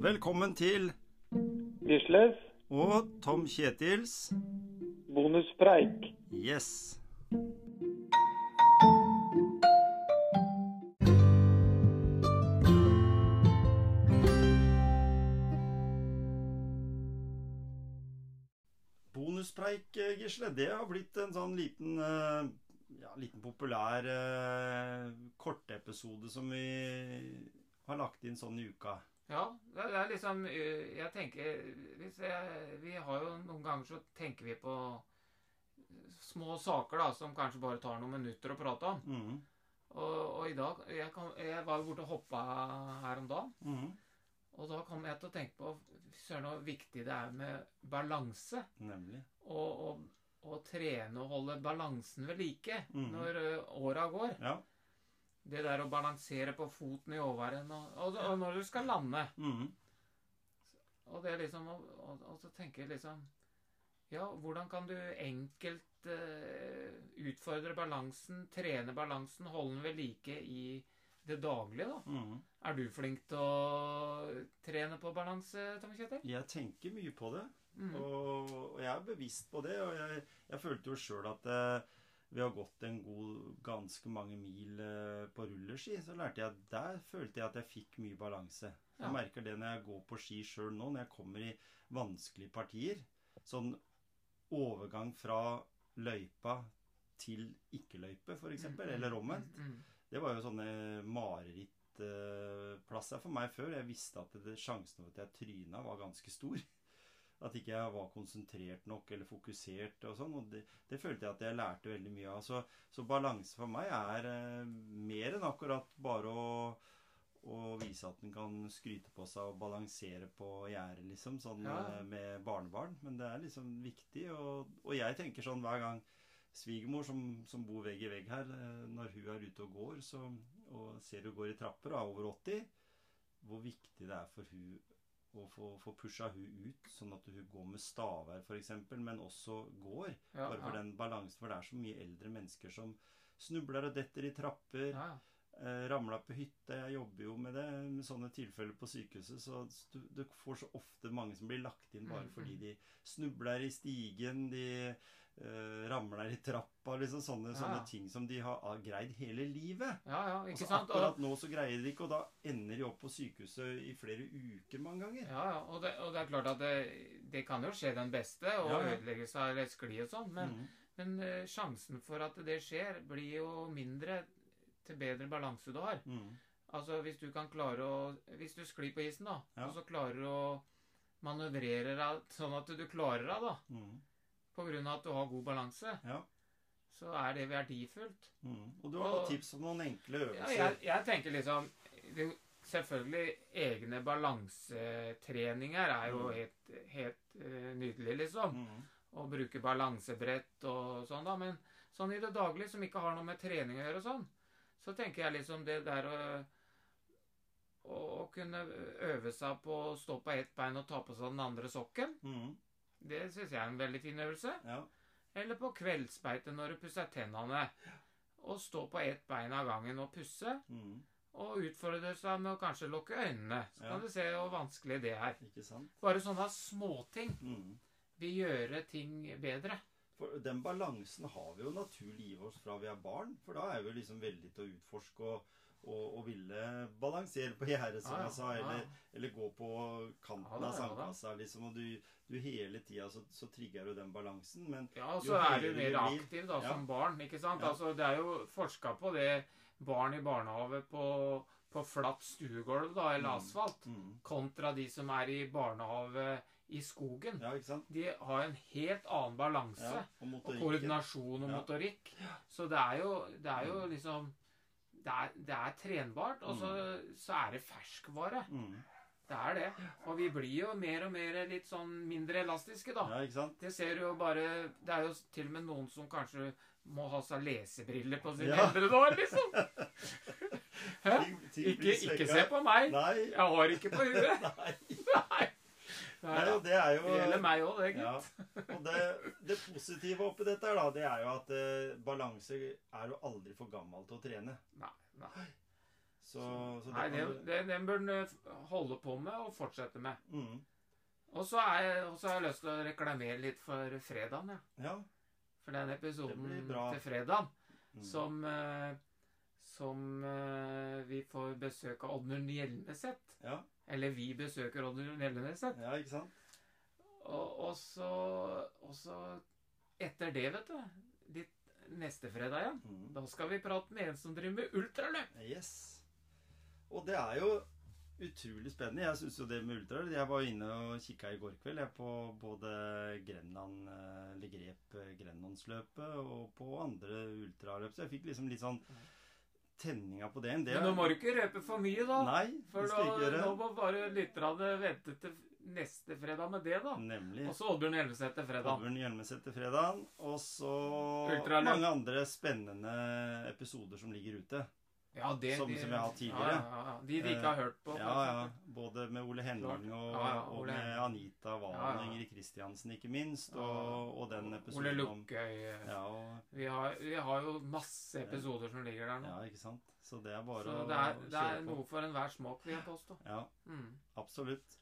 Velkommen til Gisles, og Tom Kjetils bonuspreik. Yes. Bonuspreik, eh, Gisle, det har blitt en sånn liten eh, ja, liten populær eh, kortepisode som vi har lagt inn sånn i uka. Ja, det er- liksom øh, Jeg tenker jeg, Vi har jo noen ganger så tenker vi på små saker da som kanskje bare tar noen minutter å prate om. Mm. Og, og i dag jeg, kan, jeg var jo borte og hoppa her om dagen. Mm. Og da kom jeg til å tenke på søren hvor viktig det er med balanse. Nemlig. Og, og, og trene og holde balansen ved like mm. når ø, åra går. Ja. Det der å balansere på foten i overenden og, og, og når du skal lande. mm. Og det er liksom Og, og, og så tenker jeg liksom Ja, hvordan kan du enkelt uh, utfordre balansen, trene balansen, holde den ved like i det daglige, da? Mm. Er du flink til å trene på balanse, Tom Kjetil? Jeg tenker mye på det, Mm. og, og jeg er bevisst på det. Og jeg, jeg følte jo sjøl at eh, ved har gått en god, ganske mange mil eh, på rulleski, så lærte jeg der følte jeg at jeg fikk mye balanse. Jeg Ja. merker det når jeg går på ski sjøl nå, når jeg kommer i vanskelige partier. Sånn overgang fra løypa til ikke-løype, f.eks., Mm, eller mm, omvendt. mm, mm. Det var jo sånne marerittplasser for meg før. Jeg visste at det, sjansen for at jeg tryna, var ganske stor. At ikke jeg var konsentrert nok eller fokusert og sånn. Og det, det følte jeg at jeg lærte veldig mye av. Så, så balanse for meg er eh, mer enn akkurat bare å, å vise at en kan skryte på seg og balansere på gjerdet, liksom. Sånn Ja. eh, med barnebarn. Men det er liksom viktig. Og, og jeg tenker sånn hver gang svigermor som, som bor vegg i vegg her, eh, når hun er ute og går så, og ser hun går i trapper og er over 80, hvor viktig det er for hun å få, få pusha hun ut, sånn at hun går med stavær f.eks., men også går. Ja, Bare for ja. den balansen, for det er så mye eldre mennesker som snubler og detter i trapper. Ja, Eh, ramla på hytte. Jeg jobber jo med det, med sånne tilfeller på sykehuset. Så du, du får så ofte mange som blir lagt inn bare Mm, fordi mm. de snubler i stigen, de eh, ramler i trappa. liksom Sånne, Ja. sånne ting som de har har greid hele livet. ja, ja, Og så? Og, akkurat nå så greier de ikke, og da ender de opp på sykehuset i flere uker mange ganger. ja, ja, og, det, og det er klart at det, det kan jo skje den beste, og ødeleggelse av eller skli og sånn, men mm. Men uh, sjansen for at det skjer, blir jo mindre til bedre balanse du har. Mm. Altså hvis du kan klare å Hvis du sklir på isen, da, og så klarer du å manøvrere deg sånn at du klarer deg, da, Mhm. Av at du har god balanse, Ja. så er det verdifullt. Mm. Og du har Og- tips om noen enkle Ja, øvelser? jeg, jeg tenker liksom det, Selvfølgelig egne balansetreninger er jo Mm. helt, helt uh, nydelig, liksom. Mm. Å bruke balansebrett og sånn, da. Men sånn i det daglige, som ikke har noe med trening å gjøre og sånn, så tenker jeg liksom det der å å kunne øve seg på å stå på ett bein og ta på seg den andre sokken, Mhm. Det syns jeg er en veldig fin øvelse. Ja. Eller på kveldsbeite når du pusser tennene. Og stå på ett bein av gangen og pusse. Mm. Og utfordre seg med å kanskje lukke øynene. Så Ja. kan du se hvor vanskelig det er. Bare sånne småting mm. vil gjøre ting bedre. For den balansen har vi jo naturlig i oss fra vi er barn. For da er vi liksom veldig til å utforske og, og, ville balansere på gjerdet, som ja, jeg sa. ja. Eller, eller gå på kanten av sandkassa. Liksom, og du, du hele tida så, så trigger du den balansen. Men Ja, og så er du mer aktiv da, som barn, ikke sant? Altså, det er jo forska på det barn i barnehage på, på flatt stuegulv, da, eller Mm. asfalt, mm. kontra de som er i barnehage i skogen. Ja, ikke sant? De har en helt annen balanse. Ja, og Og koordinasjon og Ja. motorikk. Så det er jo, det er jo liksom det er, det er trenbart, og så, så er det ferskvare. Mm. Det er det. Og vi blir jo mer og mer litt sånn mindre elastiske, da. Ja, ikke sant? Det ser du jo bare Det er jo til og med noen som kanskje må ha seg lesebriller på sine Ja. eldre år, liksom. Ting, ting Ikke, ikke se på meg. Nei. Jeg har ikke på huet. Nei. Nei. Og det er jo Det gjelder meg òg, det, Ja, og det, det positive oppi dette her da, det er jo at eh, balanse er jo aldri for gammel til å trene. Nei, nei. Så, så det Nei, den, det, den bør en holde på med og fortsette med. mm, Og så har jeg lyst til å reklamere litt for fredagen, ja. Ja. For den episoden til fredagen Mm. som eh, Som eh, vi får besøk av Oddmund Hjelmeset. Ja, Eller vi besøker Odd Hjelmeset. ja, ikke sant? Og, og så Og så etter det, vet du ditt neste fredag igjen. Mm. Da skal vi prate med en som driver med ultraløp. Yes. Og det er jo utrolig spennende. Jeg syns jo det med ultraløp Jeg var inne og kikka i går kveld jeg, på både Grenland eh, eller Grep eh, Grenlandsløpet og på andre ultraløp. Så jeg fikk liksom litt sånn tenninga på det. det Men nå må du ikke røpe for mye, da. Nei, For det skal jeg ikke gjøre. nå må bare lytterne vente til neste fredag med det, da. Nemlig. Og så Oddbjørn Hjelmeset til fredag. Oddbjørn Hjelmeset til fredag. Og så mange andre spennende episoder som ligger ute. Ja, det, Som- de, som jeg har hatt tidligere. Ja, ja. De de ikke har hørt på. Ja, ja. Både med Ole Henning og, og med Anita Valen og Ingrid Kristiansen, ikke minst. Og, og den episoden Ole Lukkøy. ja, Vi, har, vi har jo masse episoder som ligger der nå. ja, ikke sant. Så det er bare Så å det er, å det er kjøre på. noe for enhver smak, vil jeg påstå. Ja, Mm. absolutt.